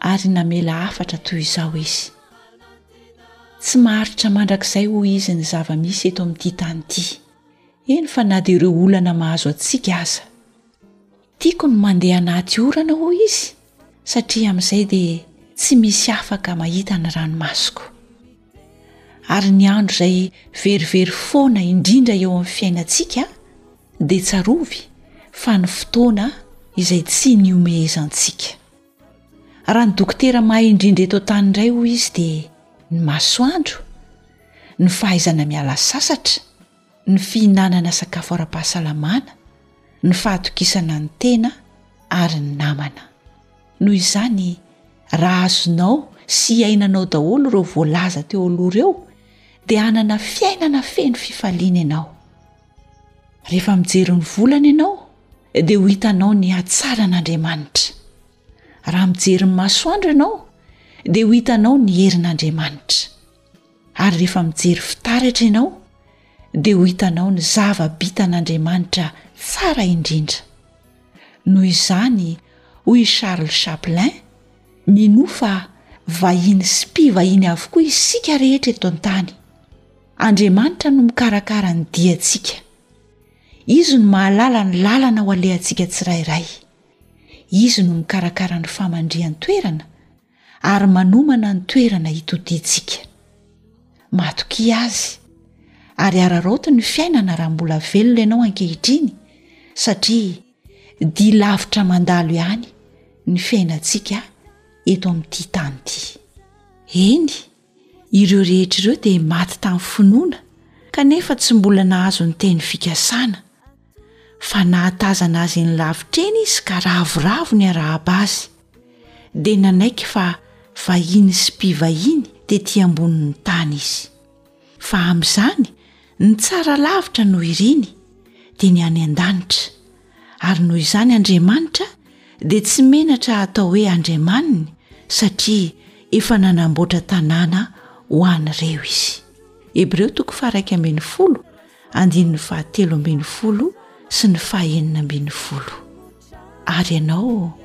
ary namela hafatra toy izao izy tsy maharitra mandrakizay hoy izy ny zava-misy eto amin'ity tany ity eny fa na dia ireo olana mahazo antsika aza tiako ny mandeha anaty orana hoy izy satria amin'izay dia tsy misy afaka mahita ny ranomasoko ary ny andro izay verivery foana indrindra eo amin'ny fiainantsika dia tsarovy fa ny fotoana izay tsy ny omehezantsika Raha ny dokotera mahay indrindra eto an-tany indray hoy izy dia ny masoandro, ny fahaizana miala sasatra, ny fihinanana sakafo ara-pahasalamana, ny fahatokisana ny tena ary ny namana. Noho izany, raha azonao sy iainanao daholo ireo voalaza teo aloha ireo dia hanana fiainana feno fifaliana ianao. Rehefa mijery ny volana ianao dia ho hitanao ny hatsaran'Andriamanitra. Raha mijery ny masoandro ianao dia ho hitanao ny herin'Andriamanitra. Ary rehefa mijery fitaratra ianao dia ho hitanao ny zava-bitan'Andriamanitra tsara indrindra. Noho izany, hoy i Charles Chaplin, minoa fa vahiny sy mpivahiny avokoa isika rehetra eto an-tany. Andriamanitra no mikarakara ny diantsika. Izy no mahalala ny lalana ho alehantsika tsirairay. Izy no mikarakara ny famandrihan-toerana ary manomana ny toerana hitodiantsika. Matokia Azy ary araraoty ny fiainana raha mbola velona ianao ankehitriny satria dia lavitra mandalo ihany ny fiainantsika eto amin'ity tany ity. Eny, Ireo rehetra ireo dia maty tamin'ny finoana kanefa tsy mbola nahazo ny teny fikasana, fa nahatazana azy eny lavitra eny izy ka ravoravo ny arahaba azy, dia nanaiky fa vahiny sy mpivahiny tetỳ ambonin'ny tany izy. Fa amin'izany, ny tsara lavitra no iriny, dia ny any an-danitra, ary noho izany Andriamanitra dia tsy menatra hatao hoe Andriamaniny satria efa nanamboatra tanàna ho an'ireo izy. Hebreo toko faharaika ambin'ny folo, andininy fahatelo ambin'ny folo sy ny fahenina ambin'ny folo. Ary ianao?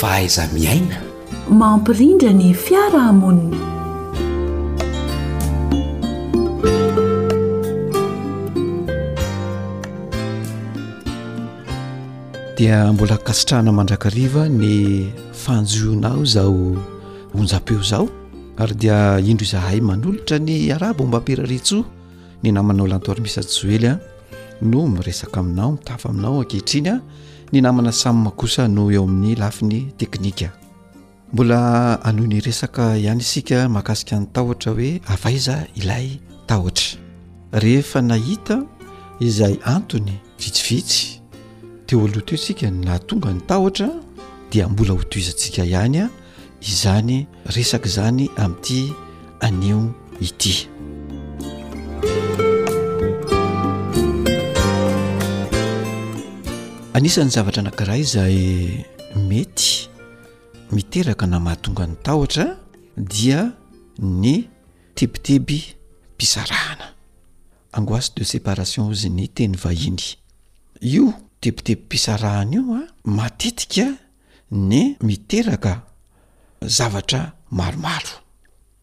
Fahaiza-miaina, mampirindra ny fiarahamonina. Dia mbola ankasitrahana mandrakariva ny fanjohianao izao onjam-peo izao. ary dia indro izahay manolotra ny arabo mba ampiraritso ny namanao lantoary misa joely a no miresaka aminao mitafa aminao ankehitriny a ny namana samyma kosa no eo amin'ny lafiny teknika mbola anoho ny resaka ihany isika makasika ny tahotra hoe avaiza ilay tahotra rehefa nahita izay antony vitsivitsy teo aloha teo isika nahatonga ny tahotra dia mbola hotoizantsika ihany a izany resaka izany amin'ity anio ity anisan'ny zavatra anankiray izay mety miteraka na mahatonga ny tahotra dia ny tebiteby mpisarahana angoisse de séparation ozy ny teny vahiny io tebiteby mpisarahana io a matetika ny miteraka zavatra maromaro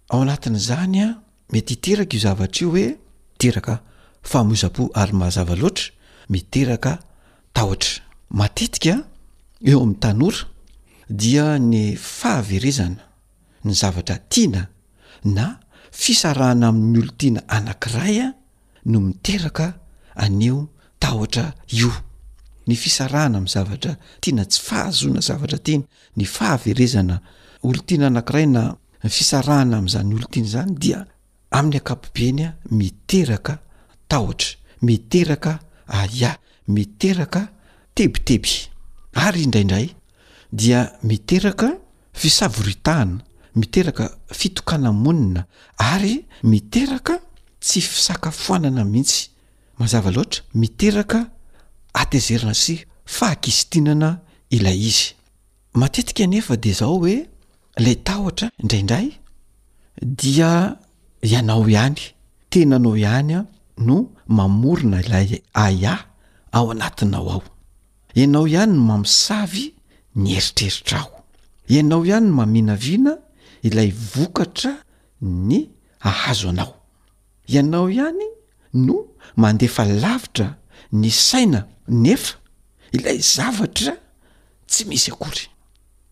ao anatin'izany a mety hiteraka io zavatra io hoe miteraka famoizam-po ary mazava loatra miteraka tahotra matetika eo amin'ny tanora dia ny fahaverezana ny zavatra tiana na fisarahana amin'ny olo-tiana anankiray a no miteraka an'io tahotra io. Ny fisarahana amin'ny zavatra tiana, tsy fahazoana zavatra tiana, ny fahaverezana olon-tiana anankiray na ny fisarahana amin'izany olon-tiana izany dia amin'ny ankapobeny miteraka tahotra, miteraka ahiahy, miteraka tebiteby ary indraindray dia miteraka Fisavoritahana, miteraka fitokana-monina ary miteraka tsy fisakafoanana mihitsy. Mazava loatra, miteraka hatezerana sy fahakizitinana ilay izy. Matetika anefa dia izao hoe ilay tahotra indraindray dia ianao ihany, tenanao ihany no mamorona ilay ahiahy ao anatinao ao. Ianao ihany no mamosavy ny eritreritrao. Ianao ihany no maminavina ilay vokatra ny ahazo anao. Ianao ihany no mandefa lavitra ny saina nefa ilay zavatra tsy misy akory.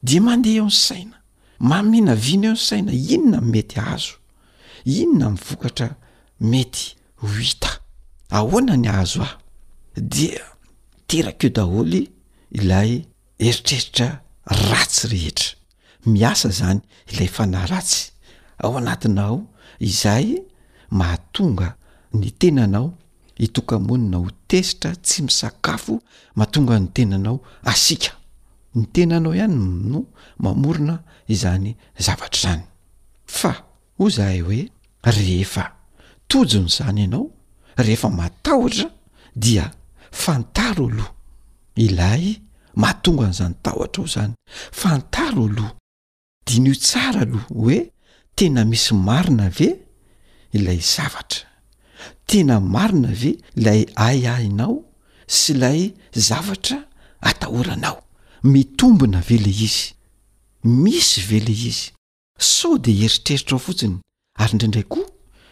Dia mandeha eo ny saina, maminavina eo ny saina inona no mety ahazo, inona ny vokatra mety ho hita ahoana ny ahazo ahy dia teraka eo daholo ilay eritreritra ratsy rehetra miasa zany ilay fanahy ratsy ao anatinao izay mahatonga ny tenanao hitokamonina ho tezitra tsy misakafo matonga ny tenanao asika ny tenanao ihany no mamorona izany zavatra izany fa Hoy izahay hoe, Rehefa tojo ny zany ianao, rehefa matahotra, dia fantaro aloha ilay mahatonga an'izany tahotrao izany. Fantaro aloha, diniho tsara aloha hoe tena misy marina ve ilay zavatra. Tena marina ve ilay ahiahinao sy ilay zavatra atahoranao. Mitombina ve ilay izy? Misy ve ilay izy? Sao dia eritreritrao fotsiny ary indraindray koa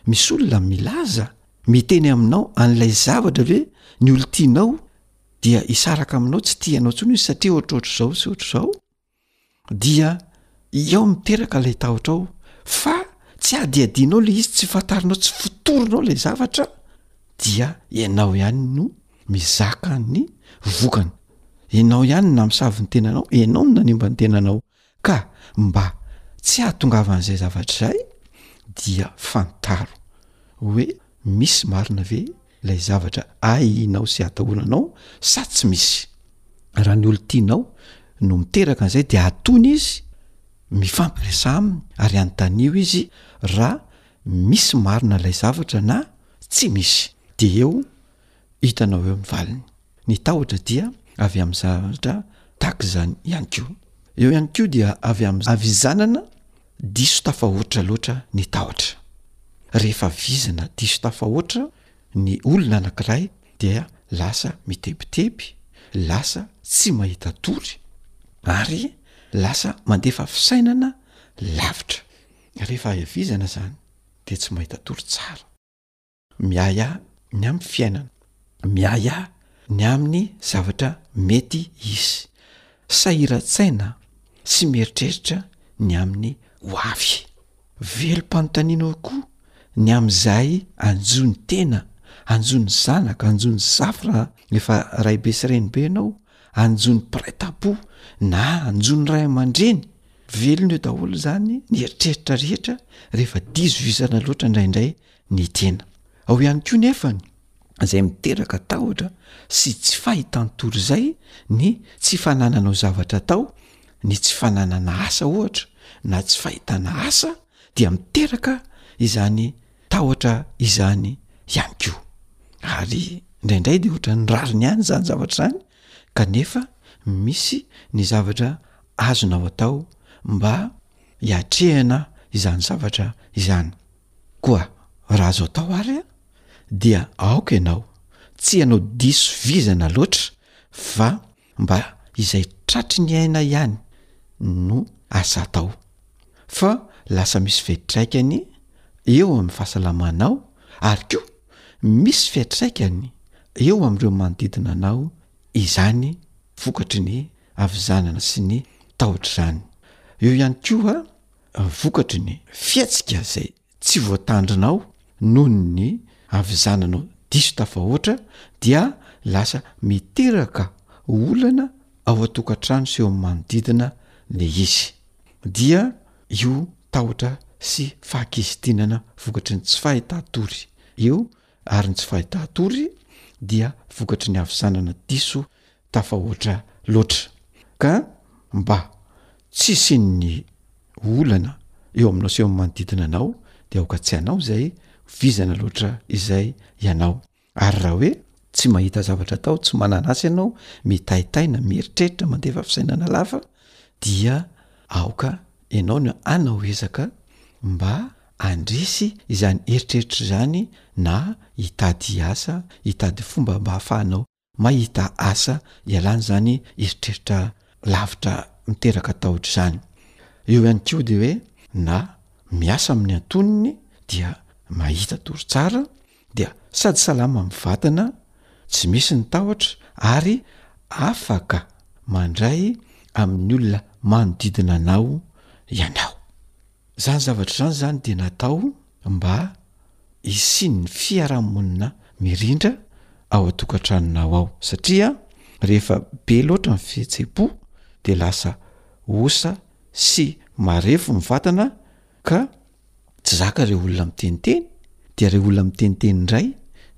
misy olona milaza, miteny aminao an'ilay zavatra ve ny olon-tianao dia hisaraka aminao tsy tia anao intsony izy satria ohatrohatr'izao sy ohatr'izao? Dia ao miteraka ilay tahotra ao fa tsy hadihadianao ilay izy, tsy fantarinao, tsy fotorinao ilay zavatra dia ianao ihany no mizaka ny vokany, ianao ihany no namosavy ny tenanao, ianao no nanimba ny tenanao. Ka mba tsy hahatongavan'izay zavatra izay dia fantaro hoe misy marina ve ilay zavatra ahianao sy atahoranao sa tsy misy. Raha ny olon-tianao no miteraka an'izay dia atony izy, mifampiresaha aminy ary anontanio izy raha misy marina ilay zavatra na tsy misy. Dia eo hitanao eo ny valiny. Ny tahotra dia avy amin'ny zavatra tahaka izany ihany koa. Eo ihany koa dia avy amin'ny havizanana diso tafahoatra loatra ny tahotra. Rehefa vizana diso tafahoatra ny olona anankiray dia lasa mitebiteby, lasa tsy mahita tory ary lasa mandefa fisainana lavitra. Rehefa vizana izany dia tsy mahita tory tsara. Miahiahy ny amin'ny fiainana. Miahiahy ny amin'ny zavatra mety hisy. Sahiran-tsaina sy mieritreritra ny amin'ny ho avy. Velom-panontaniana koa ny amin'izay hanjo ny tena, hanjo ny zanaka, hanjo ny zafy raha efa raibe sy renibe ianao, hanjo ny mpiray tam-po na hanjo ny ray aman-dreny. Velona eo daholo izany ny eritreritra rehetra rehefa diso vizana loatra indraindray ny tena. Ao ihany koa nefa ny izay miteraka tahotra sy tsy fahitan-tory izay ny tsy fanananao zavatra atao, ny tsy fananana asa ohatra na tsy fahitana asa dia miteraka izany tahotra izany ihany koa ary indraindray dia ohatran'ny rariny ihany izany zavatra izany kanefa misy ny zavatra azonao atao mba hiatrehana izany zavatra izany. Koa raha azo atao ary an, dia aoka ianao tsy hanao diso vizana loatra fa mba izay tratry ny aina ihany no asa atao fa lasa misy fiatraikany eo amin'ny fahasalamanao ary koa misy fiatraikany eo amin'ireo manodidina anao izany vokatry ny havizanana sy ny tahotr'izany. Eo ihany koa vokatry ny fihetsika izay tsy voatandrinao noho ny havizananao diso tafahoatra dia lasa miteraka olana ao an-tokantrano sy eo amin'ny manodidina le izy dia io tahotra sy fahakizitinana vokatry ny tsy fahitatory io ary ny tsy fahitahatory dia vokatry ny havizanana diso tafahoatra loatra ka mba tsy hisian'ny olana eo aminao sy eo amin'ny manodidina anao dia aoka tsy hanao izay vizana loatra izay ianao ary raha hoe tsy mahita zavatra atao tsy mananasy ianao mitaitaina mieritreritra mandefa fisainana lava dia aoka ianao no hanao ezaka mba handresy izany eritreritra izany na hitady asa, hitady fomba mba hahafahanao mahita asa ialana izany eritreritra lavitra miteraka tahotra izany. Eo ihany koa dia hoe na miasa amin'ny antonony dia mahita tory tsara dia sady salama amin'ny vatana, tsy misy ny tahotra ary afaka mandray amin'ny olona manodidina anao ianao. Izany zavatra izany izany dia natao mba hisian'ny fiarahamonina mirindra ao an-tokantranonao ao, satria rehefa be loatra ny fihetseham-po dia lasa osa sy marefo ny vatana ka tsy zaka ireo olona miteniteny, dia ireo olona miteniteny indray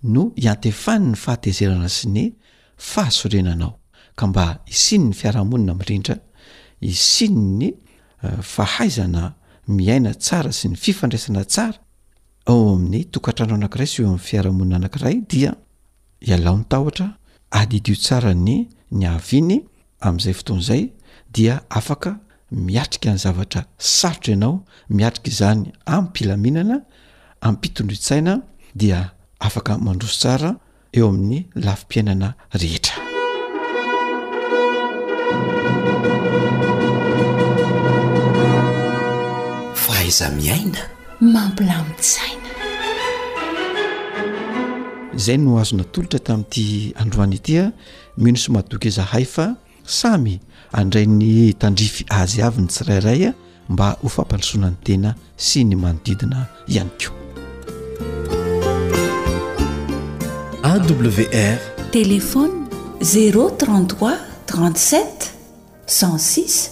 no iantefan'ny fahatezerana sy ny fahasorenanao ka mba hisian'ny fiarahamonina mirindra, hisian'ny fahaizana miaina tsara sy ny fifandraisana tsara ao amin'ny tokantrano anankiray sy eo amin'ny fiarahamonina anankiray dia ialao ny tahotra, adidio tsara ny niaviany amin'izay fotoana izay dia afaka miatrika ny zavatra sarotra ianao, miatrika izany amim-pilaminana, amim-pitondran-tsaina dia afaka mandroso tsara eo amin'ny lafim-piainana rehetra. Fahaiza miaina mampilamin-tsaina. Izay no azo natolotra tamin'ity androany ity a, mino sy madoky izahay fa. Samy handray ny tandrify azy avy ny tsirairay mba ho fampandrosoana ny tena sy ny manodidina ihany koa. AWR Téléphone 033 37 106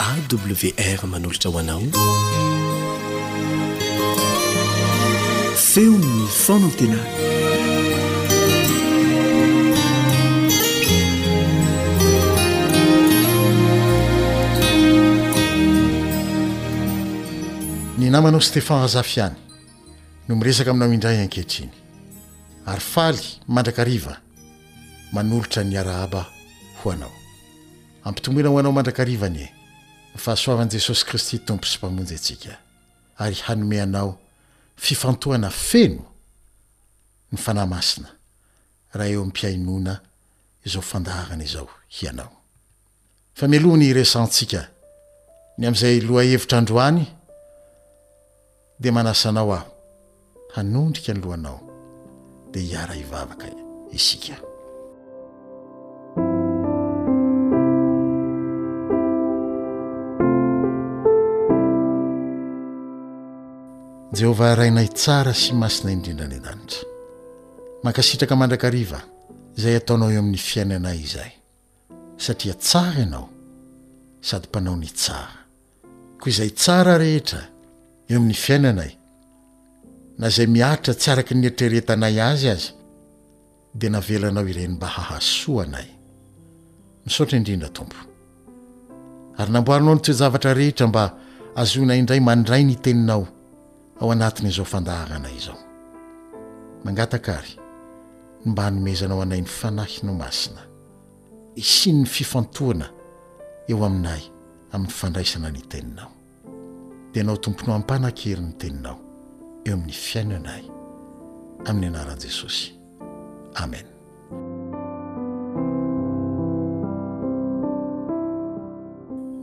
AWR manolotra ho anao feon'ny fanantenana ny namanao Stéphane Razafiany no miresaka aminao indray ankehitriny ary faly mandrakariva manolotra ny arahaba ho anao Ampitomboina ho anao mandrakariva anie ny fahasoavan'i Jesosy Kristy Tompo sy Mpamonjy antsika ary hanome anao fifantohana feno ny Fanahy Masina raha eo am-pihainoana izao fandaharana izao hianao. Fa mialoha ny hiresahantsika ny amin'izay lohahevitra androany, Dia manasa anao aho hanondrika ny lohanao dia hiara hivavaka isika. Jehovah Rainay tsara sy masina indrindra any an-danitra. Mankasitraka mandrakariva izay ataonao eo amin'ny fiainanay izay. satria tsara ianao sady mpanao ny tsara. Koa izay tsara rehetra eo amin'ny fiainanay, na izay mihatra tsy araka ny eritreretanay azy aza, dia navelanao ireny mba hahasoa anay. Misaotra indrindra, Tompo. Ary namboarinao ny toe-javatra rehetra mba hahazoanay indray mandray ny Teninao. Ao anatin'izao fandaharana izao, mangataka ary ny mba hanomezanao anay ny Fanahinao Masina, hisian'ny fifantohana eo aminay amin'ny fandraisana ny Teninao. Dia Ianao Tompo no hampanan-kery ny Teninao eo amin'ny fiainanay, amin'ny anaran'i Jesosy. Amen.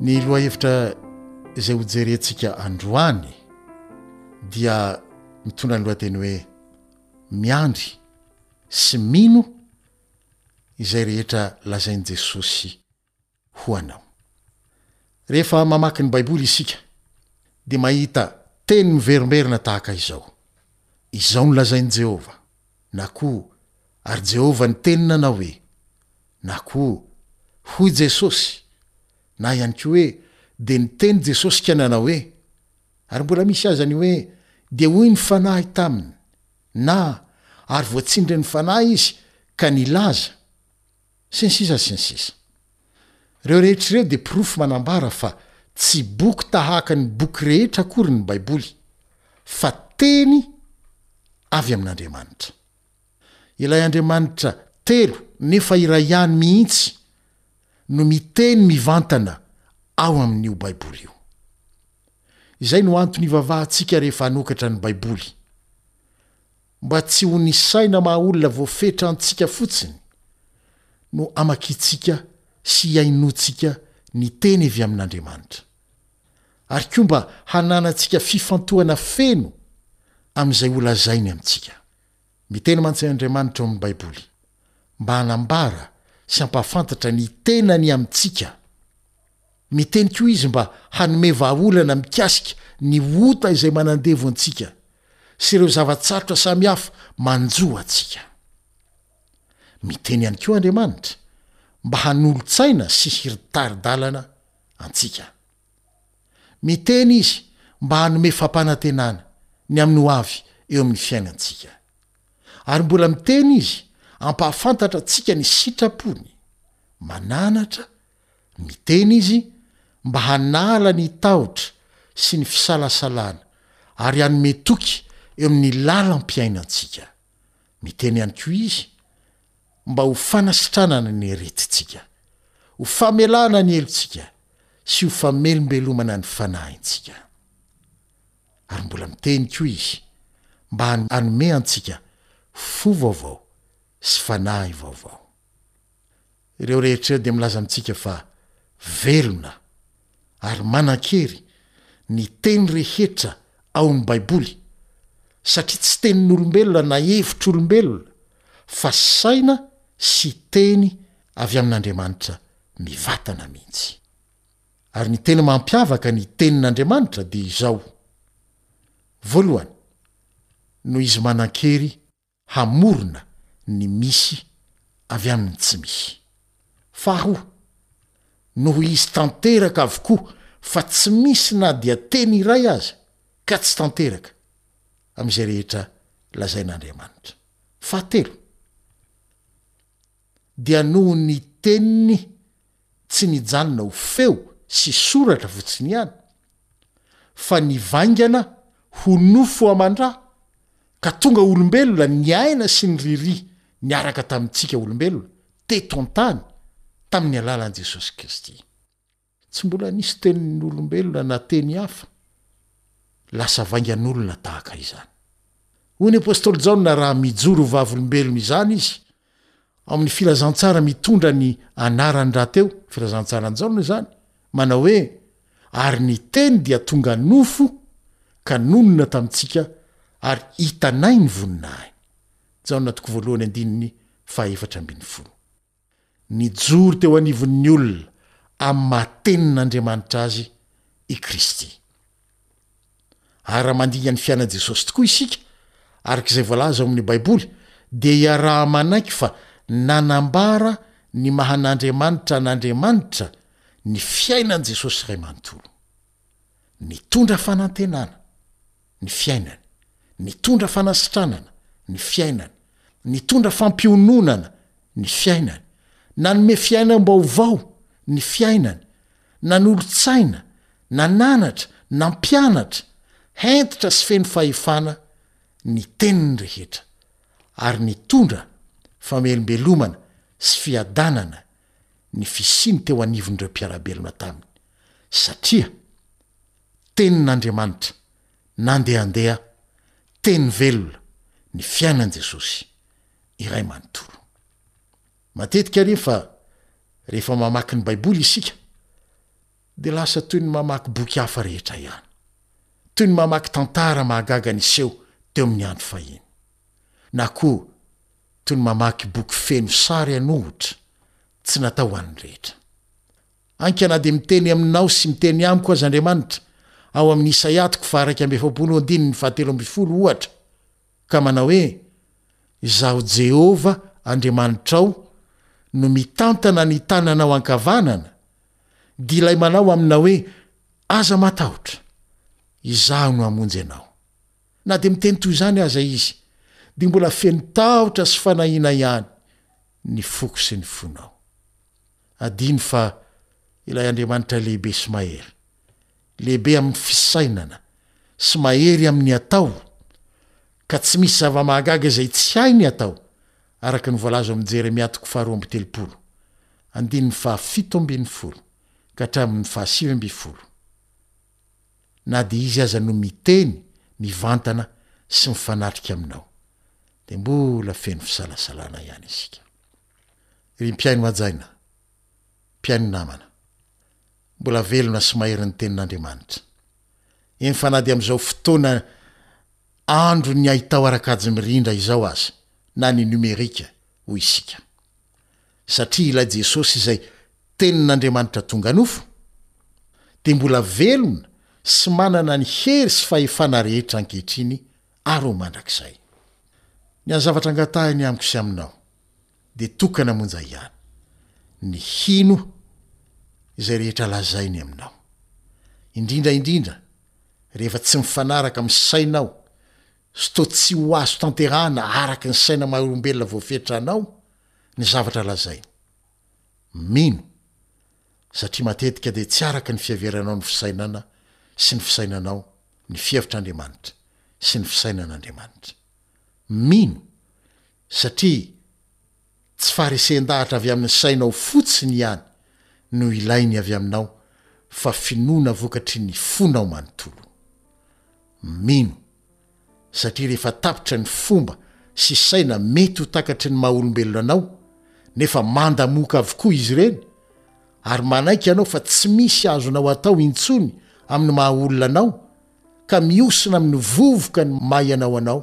Ny lohahevitra izay hojerentsika androany dia mitondra ny lohateny hoe miandry sy mino izay rehetra lazain'i Jesosy ho anao. Rehefa mamaky ny Baiboly isika dia mahita teny miverimberina tahaka izao, Izao no lazain'i Jehovah, Na koa, Ary Jehovah niteny nanao hoe. Na koa, Hoy Jesosy. Na ihany koa hoe, Dia niteny Jesosy ka nanao hoe. Ary mbola misy aza ny hoe, Dia hoy ny Fanahy taminy. Na, Ary voatsindrin'ny Fanahy izy ka nilaza. Sy ny sisa sy ny sisa. Ireo rehetra ireo dia porofo manambara fa tsy boky tahaka ny boky rehetra akory ny Baiboly, fa teny avy amin'Andriamanitra. Ilay Andriamanitra telo nefa iray ihany mihitsy no miteny mivantana ao amin'io Baiboly io. Izay no antony ivavahantsika rehefa hanokatra ny Baiboly. Mba tsy ho ny saina maha olona voafetra antsika fotsiny no amakiantsika sy iainoantsika ny teny avy amin'Andriamanitra, ary koa mba hananantsika fifantohana feno amin'izay holazainy amintsika. Miteny mantsy Andriamanitra ao amin'ny Baiboly mba hanambara sy hampahafantatra ny tenany amintsika. Miteny koa izy mba hanome vahaolana mikasika ny ota izay manandevo antsika sy ireo zava-tsarotra samihafa manjo antsika. Miteny ihany koa Andriamanitra mba hanolo-tsaina sy hiritari-dalana antsika. Miteny Izy mba hanome fampanantenana ny amin'ny ho avy eo amin'ny fiainantsika. Ary mbola miteny Izy hampahafantatra antsika ny sitrapony mananatra Miteny izy mba hanala ny tahotra sy ny fisalasalana ary hanome toky eo amin'ny lalam-piainantsika. Miteny ihany koa izy mba ho fanasitranana ny aretintsika, ho famelana ny helotsika sy ho famelombelomana ny fanahintsika. Ary mbola miteny koa izy mba hanome antsika fo vaovao sy fanahy vaovao. Ireo rehetra ireo dia milaza amintsika fa velona ary manan-kery ny teny rehetra ao amin'ny Baiboly, satria tsy tenin'olombelona na hevitr'olombelona, fa saina sy teny avy amin'Andriamanitra mivantana mihitsy. Ary ny tena mampiavaka ny Tenin'Andriamanitra dia izao, voalohany, noho izy manan-kery, hamorona ny misy avy amin'ny tsy misy. Faharoa, noho izy tanteraka avokoa fa tsy misy na dia teny iray aza ka tsy tanteraka amin'izay rehetra lazain'Andriamanitra. Fahatelo, dia noho ny Teniny tsy nijanona ho feo sy soratra fotsiny ihany, fa nivaingana ho nofo aman-dra, ka tonga olombelona niaina sy niriria niaraka tamintsika olombelona teto an-tany tamin'ny alalan'i Jesosy Kristy. Tsy mbola nisy tenin'ny olombelona na teny hafa lasa vaingan'olona tahaka izany. Hoy ny apostoly Jaona, Raha mijoro ho vavolombelona izany izy, Amin'ny filazantsara mitondra ny anarany rahateo, Filazantsaran'i Jaona izany, manao hoe, Ary ny Teny dia tonga nofo ka nonina tamintsika ary hitanay ny voninahiny. Jaona toko voalohany andininy fahaefatra ambin'ny folo. Nijoro teo anivon'ny olona amin'ny maha Tenin'Andriamanitra Azy i Kristy. Ary raha mandinga ny fiainan'i Jesosy tokoa isika, araka izay voalaza ao amin'ny Baiboly, dia iaraha-manaiky fa nanambara ny maha an'Andriamanitra an'Andriamanitra ny fiainan'i Jesosy iray manontolo. Nitondra fanantenana ny fiainany, nitondra fanasitranana ny fiainany, nitondra fampiononana ny fiainany, nanome fiainam-baovao ny fiainany, Nanolo-tsaina, nananatra, nampianatra, hentitra sy feno fahefana ny Teniny rehetra, ary nitondra famelombelomana sy fiadanana ny fisiany teo anivon'ireo mpiara-belona taminy, satria Tenin'Andriamanitra nandehandeha, Teny velona, ny fiainan'i Jesosy iray manontolo. Matetika àry fa rehefa mamaky ny Baiboly isika, dia lasa toy ny mamaky boky hafa rehetra ihany, toy ny mamaky tantara mahagaga niseho teo amin'ny andro fahiny, na koa toy ny mamaky boky feno sary an'ohitra tsy natao ho an'ny rehetra. Ainka na dia miteny aminao sy miteny amiko aza Andriamanitra, ao amin'ny Isaiatoko faha-iraika amby efapolo andininy fahatelo ambin'ny folo, ohatra, ka manao hoe, Izaho Jehovah Andriamanitrao no mitantana ny tananao ankavanana, dia ilay manao aminao hoe, Aza matahotra, izaho no hamonjy anao. Na dia miteny toy izany aza izy, dia mbola feno tahotra sy fanahiana ihany ny foko sy ny fonao. Adino fa ilay Andriamanitra lehibe sy mahery Lehibe amin'ny fisainana sy mahery amin'ny atao, ka tsy misy zava-mahagaga izay tsy hainy atao, araka ny voalaza ao amin'ny Jeremia toko faharoa amby telopolo, andininy fahafito ambin'ny folo ka hatramin'ny fahasivy ambin'ny folo. Na dia Izy aza no miteny mivantana sy mifanatrika aminao, dia mbola feno fisalasalana ihany isika. Ry mpihaino hajaina, mpihaino namana, Mbola velona sy mahery ny Tenin'Andriamanitra. Eny fa na dia amin'izao fotoana andron'ny haitao ara-kajy mirindra izao aza, na ny numerika, hoy isika. Satria ilay Jesosy izay Tenin'Andriamanitra tonga nofo, dia mbola velona sy manana ny hery sy fahefana rehetra ankehitriny ary ho mandrakizay. Ny an'ny zavatra angatahiny amiko sy aminao. dia tokana monja ihany ny hino izay rehetra lazainy aminao. Indrindra indrindra rehefa tsy mifanaraka amin'ny sainao sy toa tsy ho azo tanterahana araka ny saina maha-olombelona voafetra anao ny zavatra lazainy. Mino, satria matetika dia tsy araka ny fiheveranao ny fisainana sy ny fisainanao ny fihevitr'Andriamanitra sy ny fisainan'Andriamanitra. Mino, satria tsy faharesen-dahatra avy amin'ny sainao fotsiny ihany no ilainy avy aminao fa finoana vokatry ny fonao manontolo. Mino, satria rehefa tapitra ny fomba sy saina mety ho takatry ny maha-olombelona anao, nefa mandamoka avokoa izy ireny, ary manaiky ianao fa tsy misy azonao atao intsony amin'ny maha-olona anao, ka mihosina amin'ny vovoka ny maha ianao anao,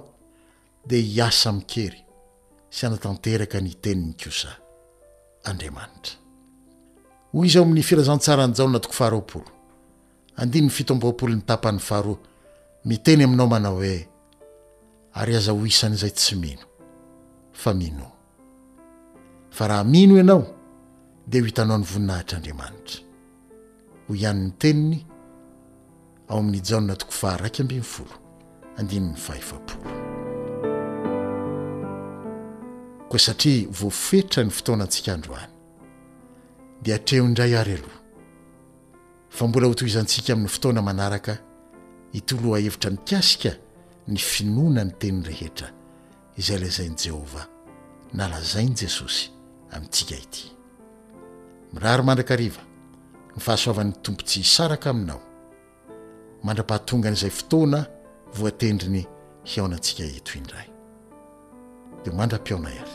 dia hiasa amin-kery sy hanatanteraka ny teniny kosa Andriamanitra. Hoy izy ao amin'ny Filazantsaran'i Jaona toko faharoapolo, andininy fito amby roapolo ny tapany faharoa, Miteny aminao manao hoe, Ary aza ho isan'izay tsy mino, fa minoa. Fa raha mino ianao, dia ho hitanao ny voninahitr'Andriamanitra. Hoy ihany ny teniny ao amin'ny Jaona toko faharaika ambin'ny folo, andininy fahefapolo. Koa satria voafetra ny fotoanantsika androany, dia atreho indray àry aloha fa mbola hotohizantsika amin'ny fotoana manaraka ity lohahevitra mikasika ny finoana ny teny rehetra izay lazain'i Jehovah na lazain'i Jesosy amintsika ity. Mirary mandrakariva ny fahasoavan'ny Tompo tsy hisaraka aminao mandra-pahatongan'izay fotoana voatendriny hihaonantsika eto indray. Dia mandra-pihaona àry.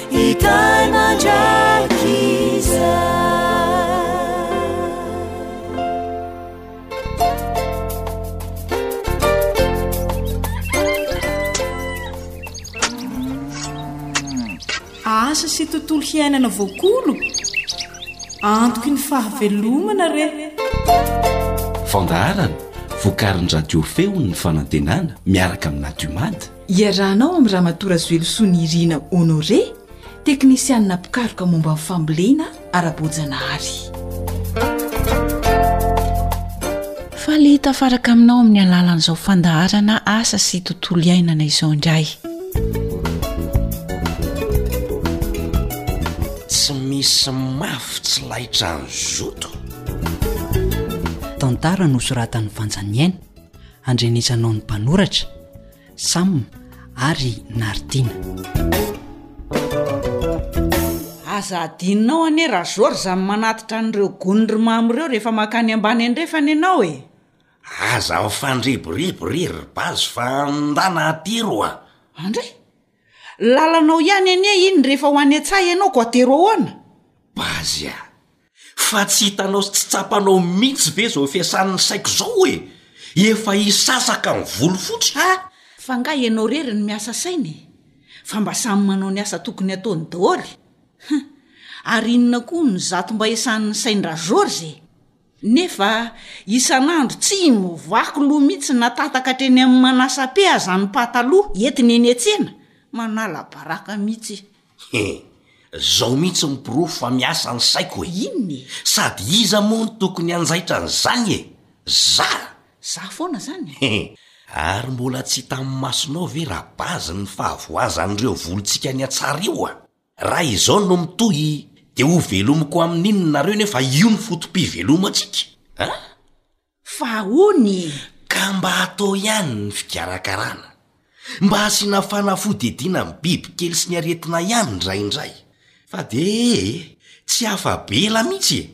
asa sy tontolo hiainana voakolo antoky ny fahavelomana re fandaharana vokarin'ny radio feon'ny fanantenana miaraka amin'nadiomady Iarahanao amin'i Ramatoa Razoelosoa Nirina Honoré, teknisianina mpikaroka momba ny fambolena ara-boajanahary. Faly hitafaraka aminao amin'ny alalan'izao fandaharana asa sy tontolo iainana izao indray. Tsy misy mafy tsy laitran'ny zoto. Tantara nosoratan'i Vanja Niaina, Handrenesanao ny mpanoratra, Sam ary Nartina. Aza adinonao anie Rajor izany manatitra an'ireo gony ry mamo ireo rehefa mankany ambany andrefana ianao e! Aza mifandriboribo ry ry Bazo fa ndana atero a! Andray! Lalanao ihany anie iny rehefa ho any an-tsaha ianao ko atero ahoana? Bazy a! Fa tsy hitanao sy tsy tsapanao mihitsy ve izao fiasan'ny saiko izao e! Efa hisasaka ny volo fotsy ha! Fa nga ianao rery no miasa saina e! Fa mba samy manao ny asa tokony ataony daoly! Hum! Ary inona koa ny zato mba esan'ny sain-dRageorges e! Nefa isan'andro tsy no vaky loha mihitsy na tataka hatreny amin'ny manasa-pe aza ny pataloha entiny eny an-tsena! Manala baraka mihitsy! He! Zao mihitsy ny porofo fa miasa ny saiko e! Inona e? Sady iza moa no tokony hanjaitra an'izany e? Za! Za foana zany! He! Ary mbola tsy hita amin'ny masonao ve ra base ny fahavoazan'ireo volontsika nihatsara io a! Raha izao no mitohy dia hovelomiko amin'inona nareo nefa io no foto-pivelomantsika a! Fa ahoana e? Ka mba atao ihany ny fikarakarana. Mba asiana fanafody iadiana amin'ny bibikely sy ny aretina ihany indraindray. Fa dia ee, tsy afa-bela mihitsy e!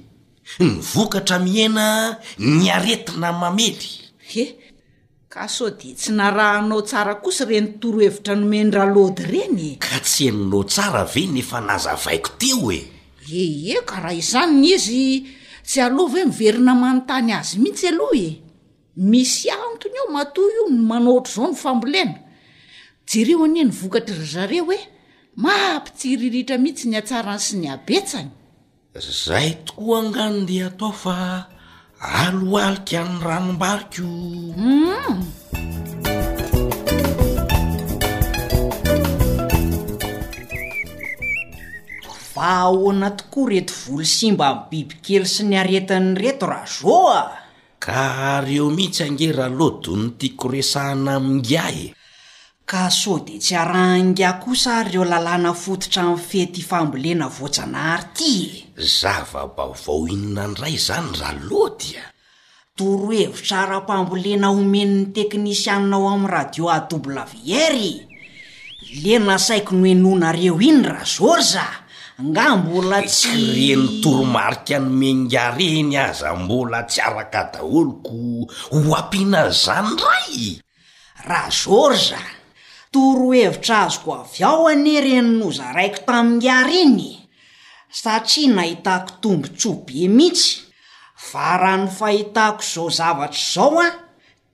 Ny vokatra mihena, ny aretina mamely. He! Ka sao dia tsy narahanao tsara kosa ireny torohevitra nomen-dRalody ireny e? Ka tsy henonao tsara ve ny efa nazavaiko teo e? Ie ie ka raha izany ny izy tsy aleo ve miverina manontany azy mihitsy aloha e? Misy antony ao matoa io ny manao ohatr'izao ny fambolena. Jereo anie ny vokatr'ry zareo e! Mampitsiriritra mihitsy ny hatsarany sy ny habetsany. Zay tokoa angaha no ndeha atao fa alohalika ny ranom-bariko. Humm. Fa ahoana tokoa reto voly simba amin'ny bibikely sy ny aretiny reto Rajô a! Ka reo mihitsy ange Ralô dony tiako resahana amin'ingahy e! Ka sao dia tsy arahan'ingahy kosa ary ireo lalàna fototra amin'ny fety fambolena voajanahary ity e! Zava-baovao inona indray izany ra lôdy a! Torohevitra ara-pambolena omen'ny teknisianina ao amin'ny radio AWR e! Ilay nasaiko nohenoinareo iny ra Georges a! Nga mbola tsy. Eky re ny toromarika nomen'ingahy reny aza mbola tsy araka daholo ko ho ampiana an'izany indray! Raha Georges a! Torohevitra azoko avy ao anie ireny nozaraiko tamin'ingahy ireny e! Satria nahitako tombontsoa be mihitsy. Fa raha ny fahitako izao zavatra izao an,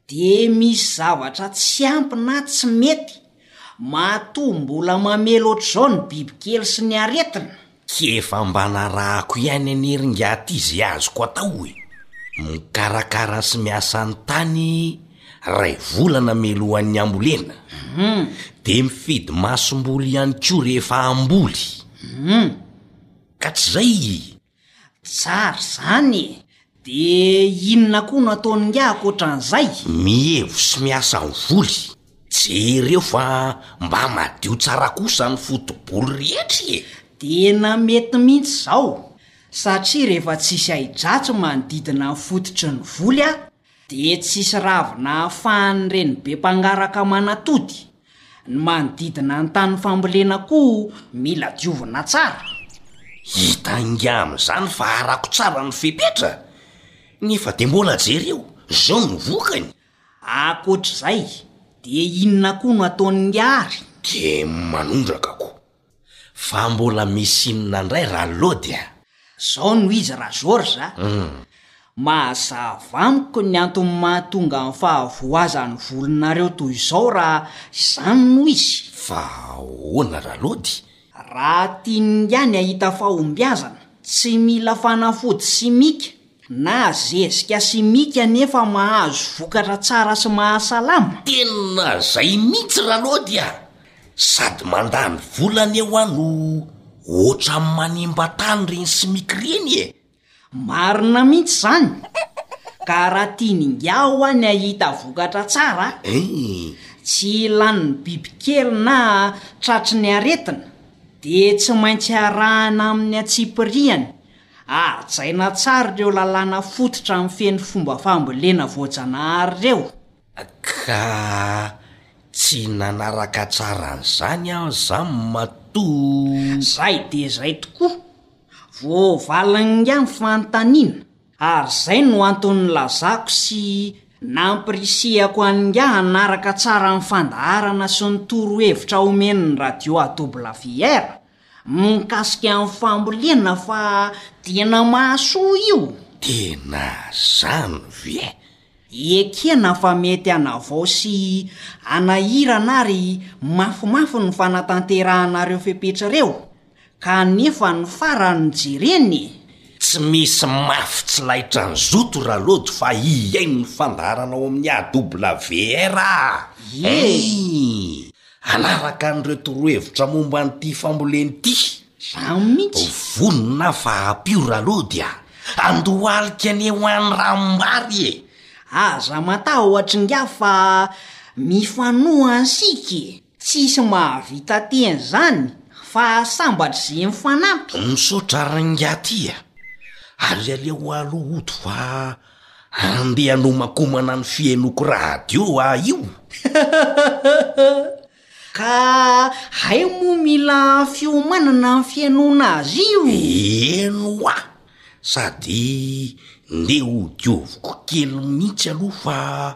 dia misy zavatra tsy ampy na tsy mety. Matoa mbola mamely ohatr'izao ny bibikely sy ny aretina. K'efa mba narahako ihany anie r'ingahy ty ze azoko atao e! Mikarakara sy miasa ny tany ray volana mialohan'ny hambolena, de mifidy masomboly ihany koa rehefa hamboly, ka tsy zay? Tsara zany e! Dia inona koa no ataon'ingahy ankoatran'izay? Mievo sy miasa ny voly. Jereo fa mba madio tsara kosa ny foto-bolo rehetra e! Tena mety mihitsy izao, satria rehefa tsisy ahi-dratsy manodidina ny fototry ny voly dia tsisy ravina ahafahan'ny renibem-pangaraka manatody. Ny manodidina ny tany fambolena koa mila diovina tsara. Hita ingahy amin'izany fa arako tsara ny fepetra, nefa dia mbola jereo, izao no vokany. Ankoatr'izay, dia inona koa no ataon'ingahy ary? Dia manondraka aho. Fa mbola misy inona indray ra Lody a? Zao no izy ra Georges a, mahazava amiko ny antony mahatonga ny fahavoazan'ny volonareo toy izao raha izany no izy. Fa ahoana ra Lody? Raha tiany ihany hahita fahombiazana, tsy mila fanafody simika Na zezika sy mika anefa mahazo vokatra tsara sy mahasalama. Tena zay mintsy Ralody a! Sady mandany vola aneoa no otrany manimba tany reny simiky reny e! Marina mintsy zany! Ka raha tiany ingahy oa ny ahita vokatra tsara a! Tsy lanin'ny biby kely na tratry ny aretina dia tsy maintsy arahana amin'ny antsipirihany Hajaina tsara ireo lalàna fototra mifehy fomba fambolena voajanahary ireo. Ka tsy nanaraka tsara an'izany aho izany matoa. Izay dia izay tokoa. Voavalin'ny ingahy ny fanontaniana, ary izay no antony nilazako sy nampirisihako an'ingahy hanaraka tsara ny fandaharana sy ny torohevitra omen'ny radio AWR Mikasika ny fambolena fa tena mahasoa io? Tena zany ve? Ekena fa mety hanavao sy hanahirana ary mafimafy ny fanatanterahana reo fepetra reo kanefa ny farany no jerena e! Tsy misy mafy tsy laitra ny zoto Ralody fa hihaino ny fandaharana ao amin'ny AWR aho ein! Hanaraka an'ireo torohevitra momba an'ity fambolena ity. Izaho mihitsy. Vonona fa hampio Ralody a! Handohalika anie ho an'ny ranombary e! Aza matahotra ingahy fa mifanoha isika e! Tsisy mahavita teny izany fa sambatra izay mifanampy. Misaotra rangahy ty a! Alehaleo aloha oto fa. Andeha hanomakomana ny fihenoko radio aho io! Ka hay moa mila fiomanana ny fihainoana azy io? Heno hoa! Sady ndeha hodioviko kely mihitsy aloha fa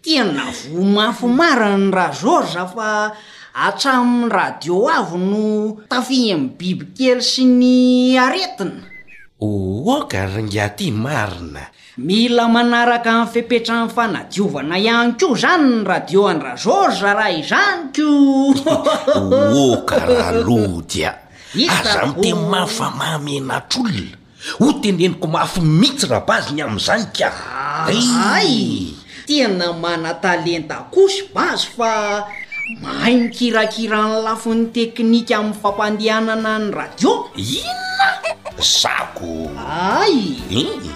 Tena voa mafy marina ny ra George fa hatramin'ny radio avo no tafihin'ny bibikely sy ny aretina. Ohoka ry ngiaty marina. Mila manaraka ny fepetran'ny fanadiovana ihany koa izany ny radio an'i ra George raha izany ko. Ohoka ra Lodia. Aza miteny mafy fa mahamenatr'olona. Ho teneniko mafy mitsy Rabazy ny amzany ka! Hay! Tena manatalenta koa ry Bazo fa mahay mikirakira ny lafiny teknika amin'ny fampandehanana ny radio. Inona? Zako! Hay! Ii.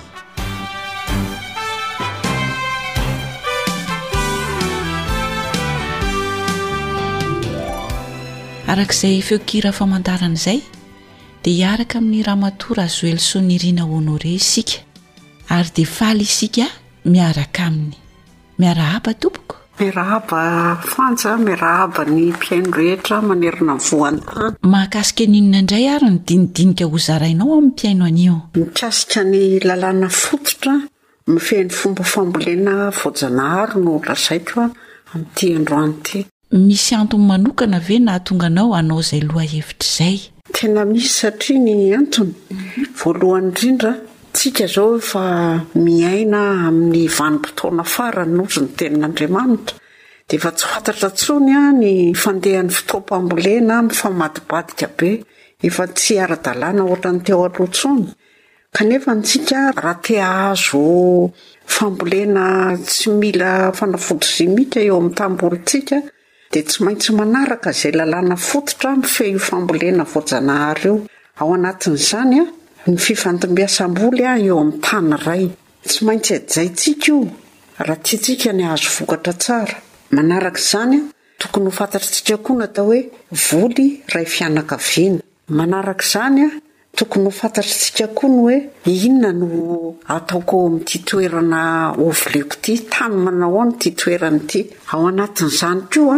Araka izay feon-kira famantarana izay, dia hiaraka amin'ny Ramatoa Razoel Sonirina Honoré isika ary dia faly isika miaraka aminy. Miarahaba tompoko. Miarahaba Fanja, miarahaba ny mpihaino rehetra manerana ny voan-tany. Mahakasika ny inona indray ary ny dinidinika hozarainao amin'ny mpihaino anio? Mikasika ny lalàna fototra Mifehy ny fomba fambolena voajanahary no lazaiko amin'ity androany ity. Misy antony manokana ve nahatonga anao hanao izay lohahevitra izay? Tena misy satria ny antony, voalohany indrindra, tsika izao efa miaina amin'ny vanim-potoana farany hozy ny tenin'Andriamanitra dia efa tsy fantatra intsony ny fandehan'ny fotoam-pambolena mifamadibadika be, efa tsy ara-dalàna ohatran'ny teo aloha intsony. Kanefa amintsika, raha te hahazo fambolena tsy mila fanafody simika eo amin'ny tambohorintsika dia tsy maintsy manaraka izay lalàna fototra mifehy io fambolena voajanahary io. Ao anatin'izany ny fifandimbiasam-boly eo amin'ny tany iray. Tsy maintsy hajaintsika io raha tiantsika ny hahazo vokatra tsara. Manaraka izany, tokony ho fantatritsika koa ny atao hoe voly iray fianakaviana. Manaraka izany, Tokony ho fantatr'tsika koa ny hoe inona no ataoko ao amin'ity toerana hovoleako ity, tany manahoana ity toerana ity. Ao anatin'izany koa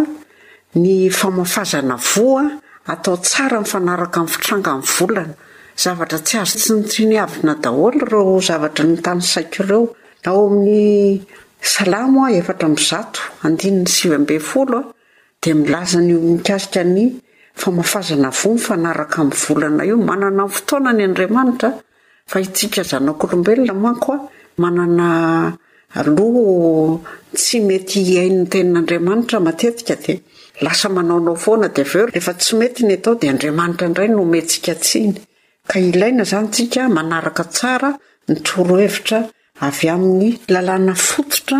ny famafazana voa atao tsara mifanaraka amin'ny fitrangan'ny volana. Zavatra tsy azo tsinotsiniavina daholo ireo zavatra notanisaiko ireo. Ao amin'ny Salamo efatra amby zato andininy sivy ambin'ny folo a. Dia milaza ny ho mikasika ny famafazana voa mifanaraka amin'ny volana io, manana ny fotoanany Andriamanitra fa itsika zanak'olombelona manko manana loha tsy mety hihaino ny tenin'Andriamanitra matetika dia lasa manaonao foana dia avy eo rehefa tsy mety ny atao dia Andriamanitra indray no omentsika tsiny ka ilaina izany tsika manaraka tsara ny torohevitra Avy amin'ny lalàna fototra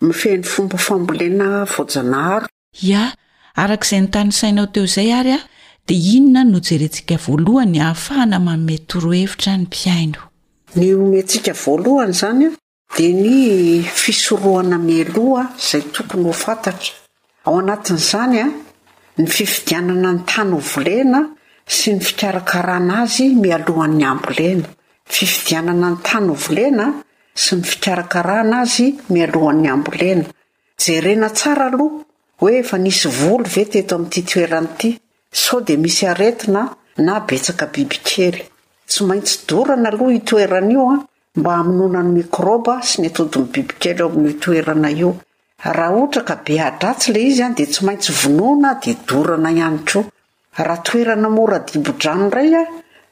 mifehy ny fomba fambolena voajanahary. Ia, araka izay notanisainao teo izay ary aho, dia inona no jerentsika voalohany ahafahana manome torohevitra ny mpihaino? Ny omentsika voalohany izany dia ny fisorohana mialoha izay tokony ho fantatra. Ao anatin'izany ny fifidianana ny tany ho volena sy ny fikarakarana azy mialohan'ny hambolena, fifidianana ny tany ho volena sy ny fikarakarana azy mialohan'ny hambolena, jerena tsara aloha hoe efa nisy voly ve teto amin'ity toerana ity, sao dia misy aretina na betsaka bibikely. Tsy maintsy dorana aloha io toerana io mba hamonoana ny mikrôba sy ny atodin'ny bibikely ao amin'io toerana io Raha ohatra ka be adratsy ilay izy an dia tsy maintsy vonoina dia dorana ihany koa. Raha toerana mora dibo-drano indray an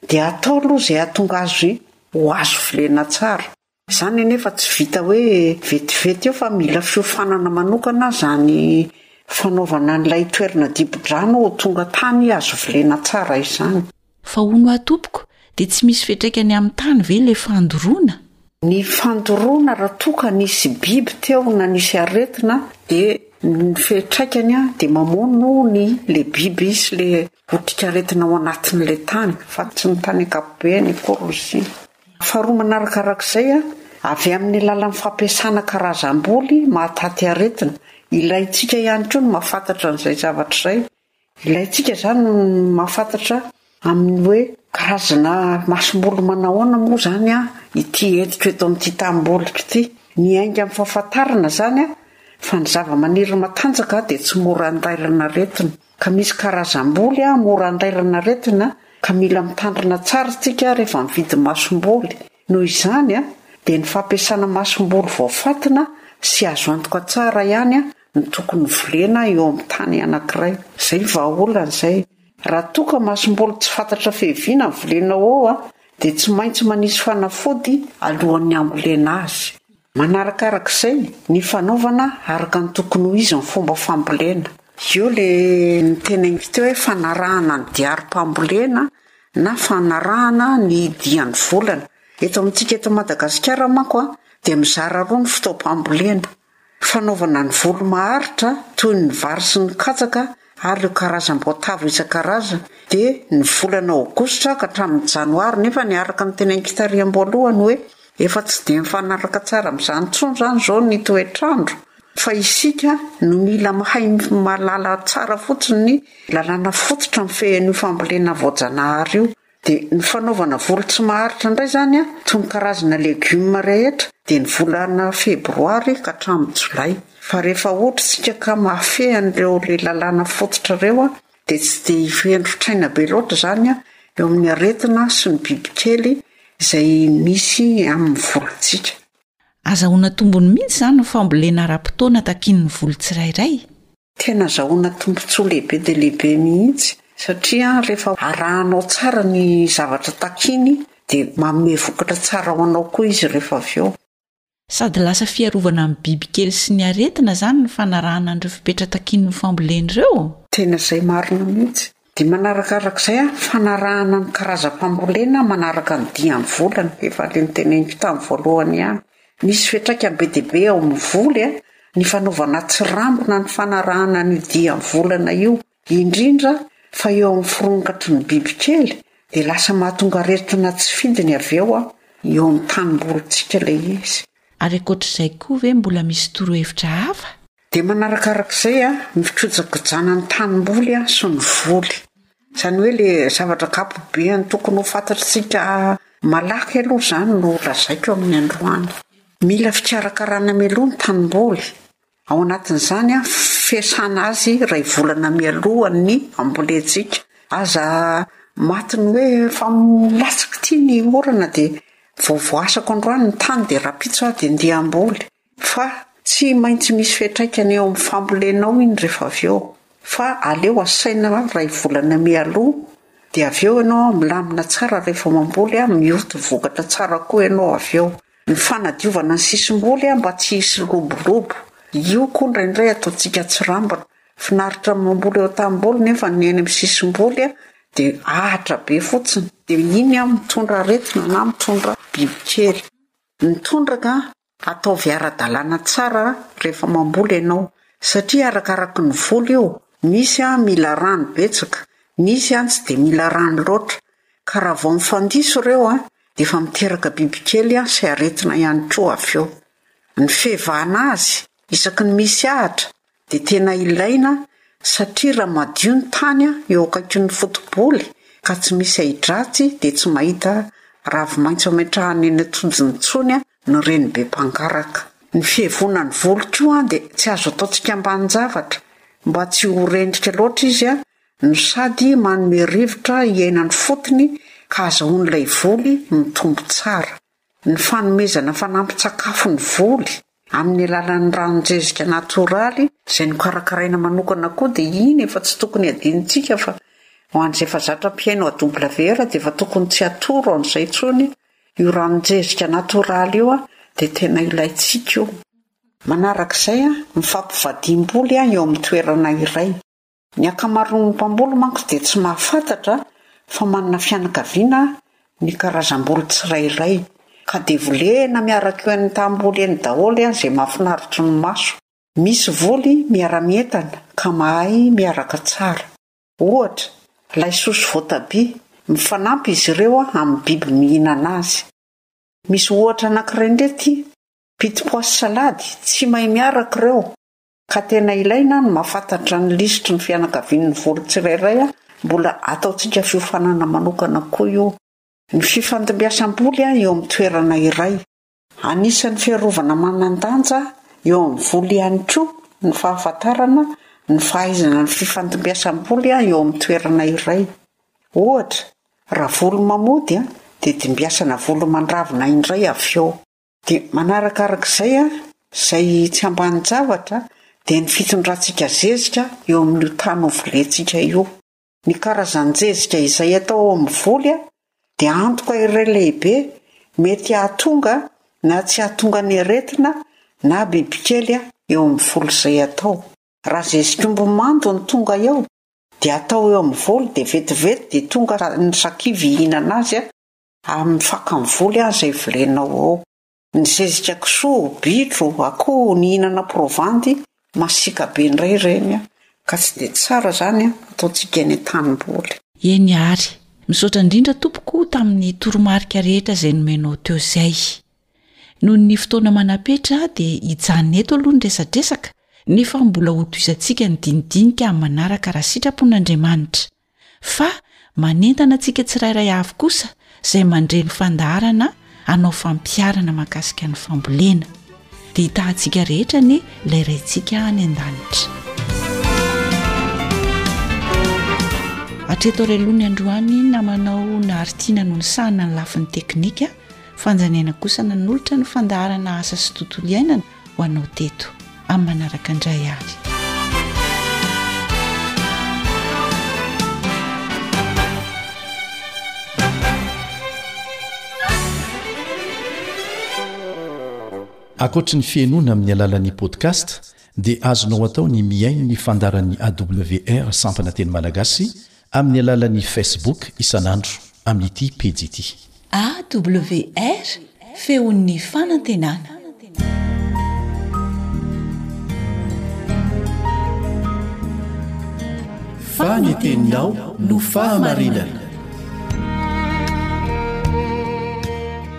dia atao aloha izay hahatonga azy ho azo volena tsara. Izany anefa tsy vita hoe vetivety eo fa mila fiofanana manokana izany fanaovana an'ilay toerana dibo-drano ho tonga tany azo volena tsara izany. Fa hono hoa tompoko dia tsy misy fetraikany amin'ny tany ve ilay fandoroana? Ny fandoroana raha toa ka nisy biby teo na nisy aretina dia ny fetraikany dia mamono ny ilay biby sy ilay otrikaretina ao anatin'ilay tany fa tsy ny tany ankapobeny akory hoy isika. Faharoa manarakarak'izay, avy amin'ny alalan'ny fampiasana karazam-boly mahataty aretina, ilaintsika ihany koa ny mahafantatra an'izay zavatra izay Ilaintsika izany ny mahafantatra amin'ny hoe karazana masomboly manao ahoana moa izany ity entiko eto amin'ity tanimboliko ity. Miainga amin'ny fahafantarana izany fa ny zavamaniry matanjaka dia tsy mora andairana aretina. Ka misy karazam-boly mora andairana aretina ka mila mitandrina tsara isika rehefa mividy masomboly. Noho izany dia ny fampiasana masomboly voafantina sy azo antoka tsara ihany ny tokony volena eo amin'ny tany anankiray. Izay ny vahaolana izay. Raha toa ka masomboly tsy fantatra fiaviana ny volenao ao dia tsy maintsy manisy fanafody alohan'ny hambolena azy. Manarakaraka izay ny fanaovana araka ny tokony ho izy ny fomba fambolena. Eo ilay noteneninko teo hoe fanarahana ny diarim-pambolena na fanarahana ny hidian'ny volana. Eto amintsika eto Madagasikara manko dia mizara roa ny fotoam-pambolena. Fanaovana ny volo maharitra toy ny vary sy ny katsaka ary ireo karazam-boatavo isan-karazany dia ny volana aogositra ka hatramin'ny janoary nefa ny araka ny teny an-kitariham-boalohany hoe efa tsy dia mifanaraka tsara amin'izany intsony izany izao ny toetr'andro fa isika no mila mahay mahalala tsara fotsiny ny lalàna fototra mifehy an'io fambolena voajanahary io Dia ny fanaovana voly tsy maharitra indray izany an, toy ny karazana legioma rehetra dia ny volana febroary ka hatramin'ny jolay. Fa rehefa ohatra isika ka mahafehy an'ireo ilay lalàna fototra ireo an, dia tsy dia hendrotr'aina be loatra izany an, eo amin'ny aretina sy ny bibikely izay misy amin'ny volintsika. Azahoana tombony mihitsy izany ny fambolena ara-potoana takian'ny voly tsirairay. Tena azahoana tombontsoa lehibe dia lehibe mihitsy satria rehefa arahanao tsara ny zavatra takiny dia manome vokatra tsara ho anao koa izy rehefa avy eo. Sady lasa fiarovana amin'ny bibikely sy ny aretina izany ny fanarahana an'ireo fepetra takin'ny fambolena ireo. Tena izay marina mihitsy. Dia manarakarak'izay an, fanarahana ny karazam-pambolena manaraka ny dian'ny vola no efa le noteneniko tamin'ny voalohany ihany. Misy fiantraikany be dia be ao amin'ny voly an, ny fanaovana tsirambina ny fanarahana an'io dian'ny volana io, indrindra fa eo amin'ny fironkatry ny bibikely dia lasa mahatonga aretina tsy fidiny avy eo an, eo amin'ny tanimbolintsika ilay izy. Ary ankoatr'izay koa ve mbola misy torohevitra hafa? Dia manarakaraka izay ny fikojakojana ny tanimboly sy ny voly. Izany hoe ilay zavatra ankapobeny tokony ho fantatsika malaky aloha izany no lazaiko amin'ny androany. Mila fikarakarana mialoha ny tanimboly, ao anatin'izany fiasana azy iray volana mialohan'ny hambolentsika. Aza matin'ny hoe efa milatsaka ity ny orana dia vao voasako androany ny tany dia rahampitso aho dia andeha hamboly. Fa tsy maintsy misy fiantraikany eo amin'ny fambolenao iny rehefa avy eo. Fa aleo asaina iray volana mialoha dia avy eo ianao milamina tsara rehefa mamboly mioty vokatra tsara koa ianao avy eo. Ny fanadiovana ny sisim-boly mba tsy hisy lobolobo. Io koa indraindray ataontsika tsirambina. Finaritra ny mamboly eo an-tanimboly nefa ny eny amin'ny sisim-boly dia ahitra be fotsiny. Dia iny mitondra aretina na mitondra bibikely. Ny tondraka Ataovy ara-dalàna tsara rehefa mamboly ianao satria arakaraky ny voly io, misy mila rano betsaka, misy tsy dia mila rano loatra ka raha vao mifandiso ireo dia efa miteraka bibikely sy aretina ihany koa avy eo. Ny fihevana azy isaky ny misy ahatra dia tena ilaina satria raha madio ny tany eo akaikin'ny fotoboly ka tsy misy ahi-dratsy dia tsy mahita ravi-maitso ametrahana eny an-tsojiny intsony ny reny be mpangaraka. Ny fihevoana ny voly koa dia tsy azo ataontsika ambanin-javatra mba tsy ho rendrika loatra izy no sady manome rivotra hiainan'ny fotony ka azahoan'ilay voly mitombo tsara. Ny fanomezana fanampin-tsakafo ny voly amin'ny alalan'ny ranon-jezika natioraly izay nokarakaraina manokana koa dia iny efa tsy tokony hadinontsika fa ho an'izay efa zatra mpihaino AWR dia efa tokony tsy hatoro an'izay intsony io ranon-jezika natioraly io dia tena ilaintsika io. Manarak'izay, mifampivadihim-boly eo amin'ny toerana iray. Ny ankamaroan'ny mpamboly manko dia tsy mahafantatra fa manana fianakaviana ny karazam-boly tsirairay, ka dia volena miaraka eo eny an-tanimboly eny daholo an izay mahafinaritry ny maso. Misy voly miara-mientana ka mahay miaraka tsara. Ohatra, laisoa sy voatabia, mifanampy izy ireo amin'ny biby mihinana azy. Misy ohatra anankiray indray ity, pitipoa sy salady, tsy mahay miaraka ireo. Ka tena ilaina ny mahafantatra ny lisitry ny fianakavian'ny vory tsirairay a! Mbola ataontsika fiofanana manokana koa io. Ny fifandimbiasam-boly eo amin'ny toerana iray. Anisan'ny fiarovana manan-danja eo amin'ny voly ihany koa ny fahafantarana ny fahaizana ny fifandimbiasam-boly eo amin'ny toerana iray. Ohatra, raha voly mamody dia dimbiasana voly mandravina indray avy eo. Dia manarakarak'izay, izay tsy ambanin-javatra, dia ny fitondrantsika zezika eo amin'io tany hovolentsika io. Ny karazan-jezika izay atao eo amin'ny voly dia antoka iray lehibe mety hahatonga na tsy hahatonga ny aretina na bibikely eo amin'ny voly izay atao. Raha zezik'omby mando no tonga eo, dia atao eo amin'ny voly dia vetivety dia tonga ny sakivy hihinana azy Amin'ny fakan'ny voly aza ivolenao ao. Ny zezika kisoa, bitro, akoho, nihinana provandy, masiaka be indray ireny an! Ka tsy dia tsara izany an! Ataontsika eny an-tanimboly. Eny àry. Misaotra indrindra tompoko tamin'ny toromarika rehetra izay nomenao teo izay. Noho ny fotoana manam-petra dia hijanona eto aloha ny resadresaka nefa mbola hotohizantsika ny dinidinika amin'ny manaraka raha sitrapon'Andriamanitra. fa manentana antsika tsirairay avy kosa izay mandre ny fandaharana hanao fampiharana mahakasika ny fambolena. Dia hitahantsika rehetra anie ilay Raintsika any an-danitra. Hatreto ary aloha ny androany namanao Naharitina no nisahana ny lafiny teknika, Fanjaniaina kosa nanolotra ny fandaharana asa sy tontolo iainana ho anao teto amin'ny manaraka indray ary. Ankoatry ny fihenoana amin'ny alalan'ny podcast dia azonao atao ny mihaino ny fandaran'ny AWR sampana teny malagasy Amin'ny alalan'ny Facebook isan'andro amin'ity pejy ity. AWR, Feon'ny Fanantenana. Fa ny teninao no fahamarinana.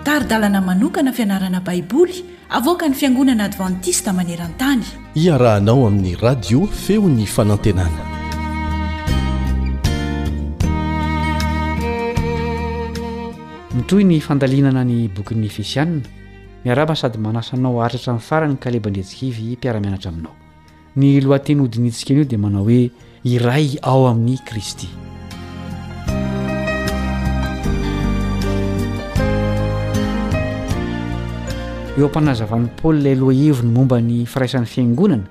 Tari-dalana manokana fianarana Baiboly. Avoakan'ny Fiangonana Advantista maneran-tany. Iarahanao amin'ny Radio Feon'ny Fanantenana. Mitohy ny fandalinana ny bokin'ny Efesiana. Miarahaba sady manasa anao haharitra hatramin'ny farany Kaleba Andriantsikivy mpiara-mianatra aminao. ny lohateny hodinihintsika anio dia manao hoe iray ao amin'ny kristy eo am-panazavan'ny paoly ilay lohaheviny momba ny firaisan'ny fiangonana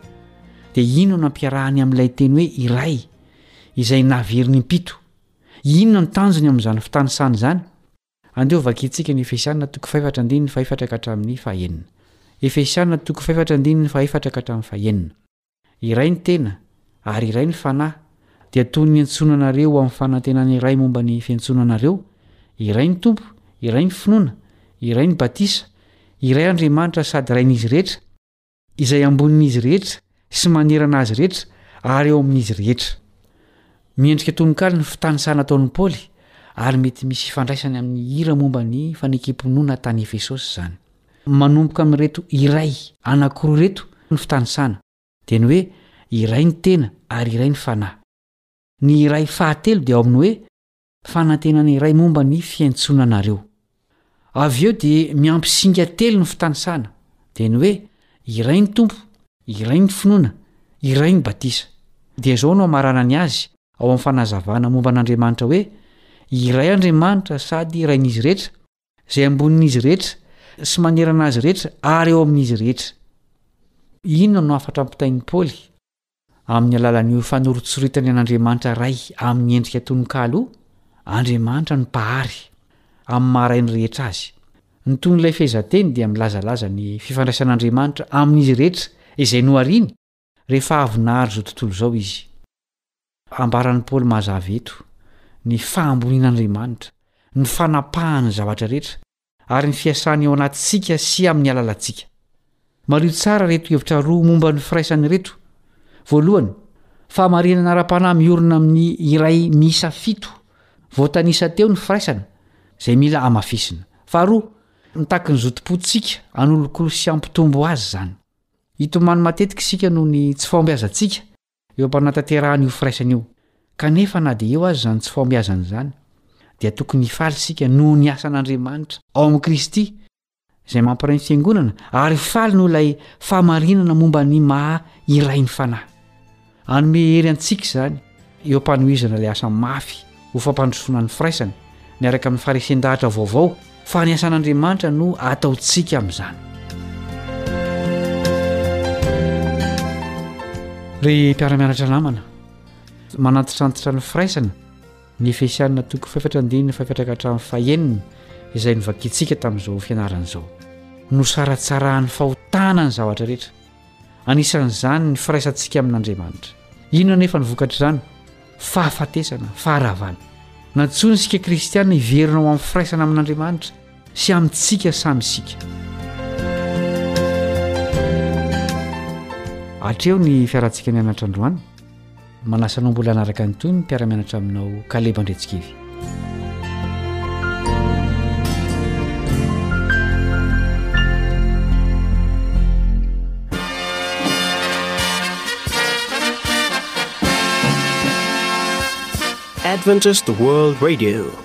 dia inona no ampiarahany amin'ilay teny hoe iray izay naveriny impito inona ny tanjony amin'izany fitanisana izany Andeho vakintsika ny Efesiana toko fahefatra andininy fahefatra ka hatramin'ny fahenina. Efesiana toko fahefatra andininy fahefatra ka hatramin'ny fahenina. Iray ny tena, ary iray ny Fanahy, dia toy ny antsoina anareo ho amin'ny fanantenana iray momba ny fiantsoana anareo, iray ny Tompo, iray ny finoana, iray ny batisa, iray Andriamanitra sady Rain'izy rehetra, izay ambonin'izy rehetra sy manerana azy rehetra ary eo amin'izy rehetra. Miendrika tononkalo ny fitanisana ataon'i Paoly, ary mety misy ifandraisany amin'ny hira momba ny fanekempinoana tany Efesosy izany. Manomboka amin'ireto iray anankiroa ireto ny fitanisana, dia ny hoe iray ny tena ary iray ny fanahy. Ny iray fahatelo dia ao amin'ny hoe Fanantenana iray momba ny fiantsonanareo. Avy eo dia miampy singa telo ny fitanisana, dia ny hoe iray ny Tompo, iray ny finoana, iray ny batisa. Dia izao no amaranany azy ao amin'ny fanazavana momba an'Andriamanitra hoe, Iray Andriamanitra sady Rain'izy rehetra, Izay ambonin'izy rehetra, sy manerana azy rehetra, ary eo amin'izy rehetra. Inona no hafatra ampitain'i Paoly? Amin'ny alalan'io fanoritsoritany an'Andriamanitra Ray amin'ny endrika tononkalo io, Andriamanitra no Mpahary, amin'ny maha-Rainy rehetra Azy. Ny tonon'ilay fehezanteny dia milazalaza ny fifandraisan'Andriamanitra amin'izy rehetra izay nohariany, Rehefa avy nahary izao tontolo izao izy. Ambaran'i Paoly mazava eto ny fahambonian'Andriamanitra, ny fanapahany ny zavatra rehetra, ary ny fiasany ao anatintsika sy amin'ny alalantsika. Mariho tsara ireto hevitra roa momba ny firaisana ireto, voalohany, fahamarinana ara-panahy miorina amin'ny iray miisa fito voatanisa teo ny firaisana, izay mila amafisina. Faharoa, mitaky ny zotom-pontsika hanolokolo sy hampitombo azy izany. Hitomany matetika isika noho ny tsy fahombiazantsika eo am-panatanterahana io firaisana io. Kanefa na dia eo aza izany tsy fahombiazana izany, dia tokony hifaly isika noho ny asan'Andriamanitra ao amin'i Kristy, izay mampiray ny fiangonana, ary hifaly noho ilay fahamarinana momba ny maha iray ny fanahy. Hanome hery antsika izany eo am-panohizana ilay asa mafy ho fampandrosoana ny firaisana, miaraka amin'ny faharesen-dahatra vaovao fa ny asan'Andriamanitra no ataontsika amin'izany. Ry mpiara-mianatra namana, manantitrantitra ny firaisana ny Efesianina toko fahefatra andininy fahefatra ka hatramin'ny fahenina izay novakintsika tamin'izao fianarana izao. Nosaratsarahan'ny fahotana ny zavatra rehetra. Anisan'izany ny firaisantsika amin'Andriamanitra. Inona anefa ny vokatr'izany? Fahafatesana, faharavana. Nantsoiny isika kristiana hiverina ho amin'ny firaisana amin'Andriamanitra sy amintsika samy isika. Hatreo ny fiarantsika nianatra androany. Manasa anao mbola hanaraka ny tohiny ny mpiara-mianatra aminao Kaleba Andretsikivy. Adventist World Radio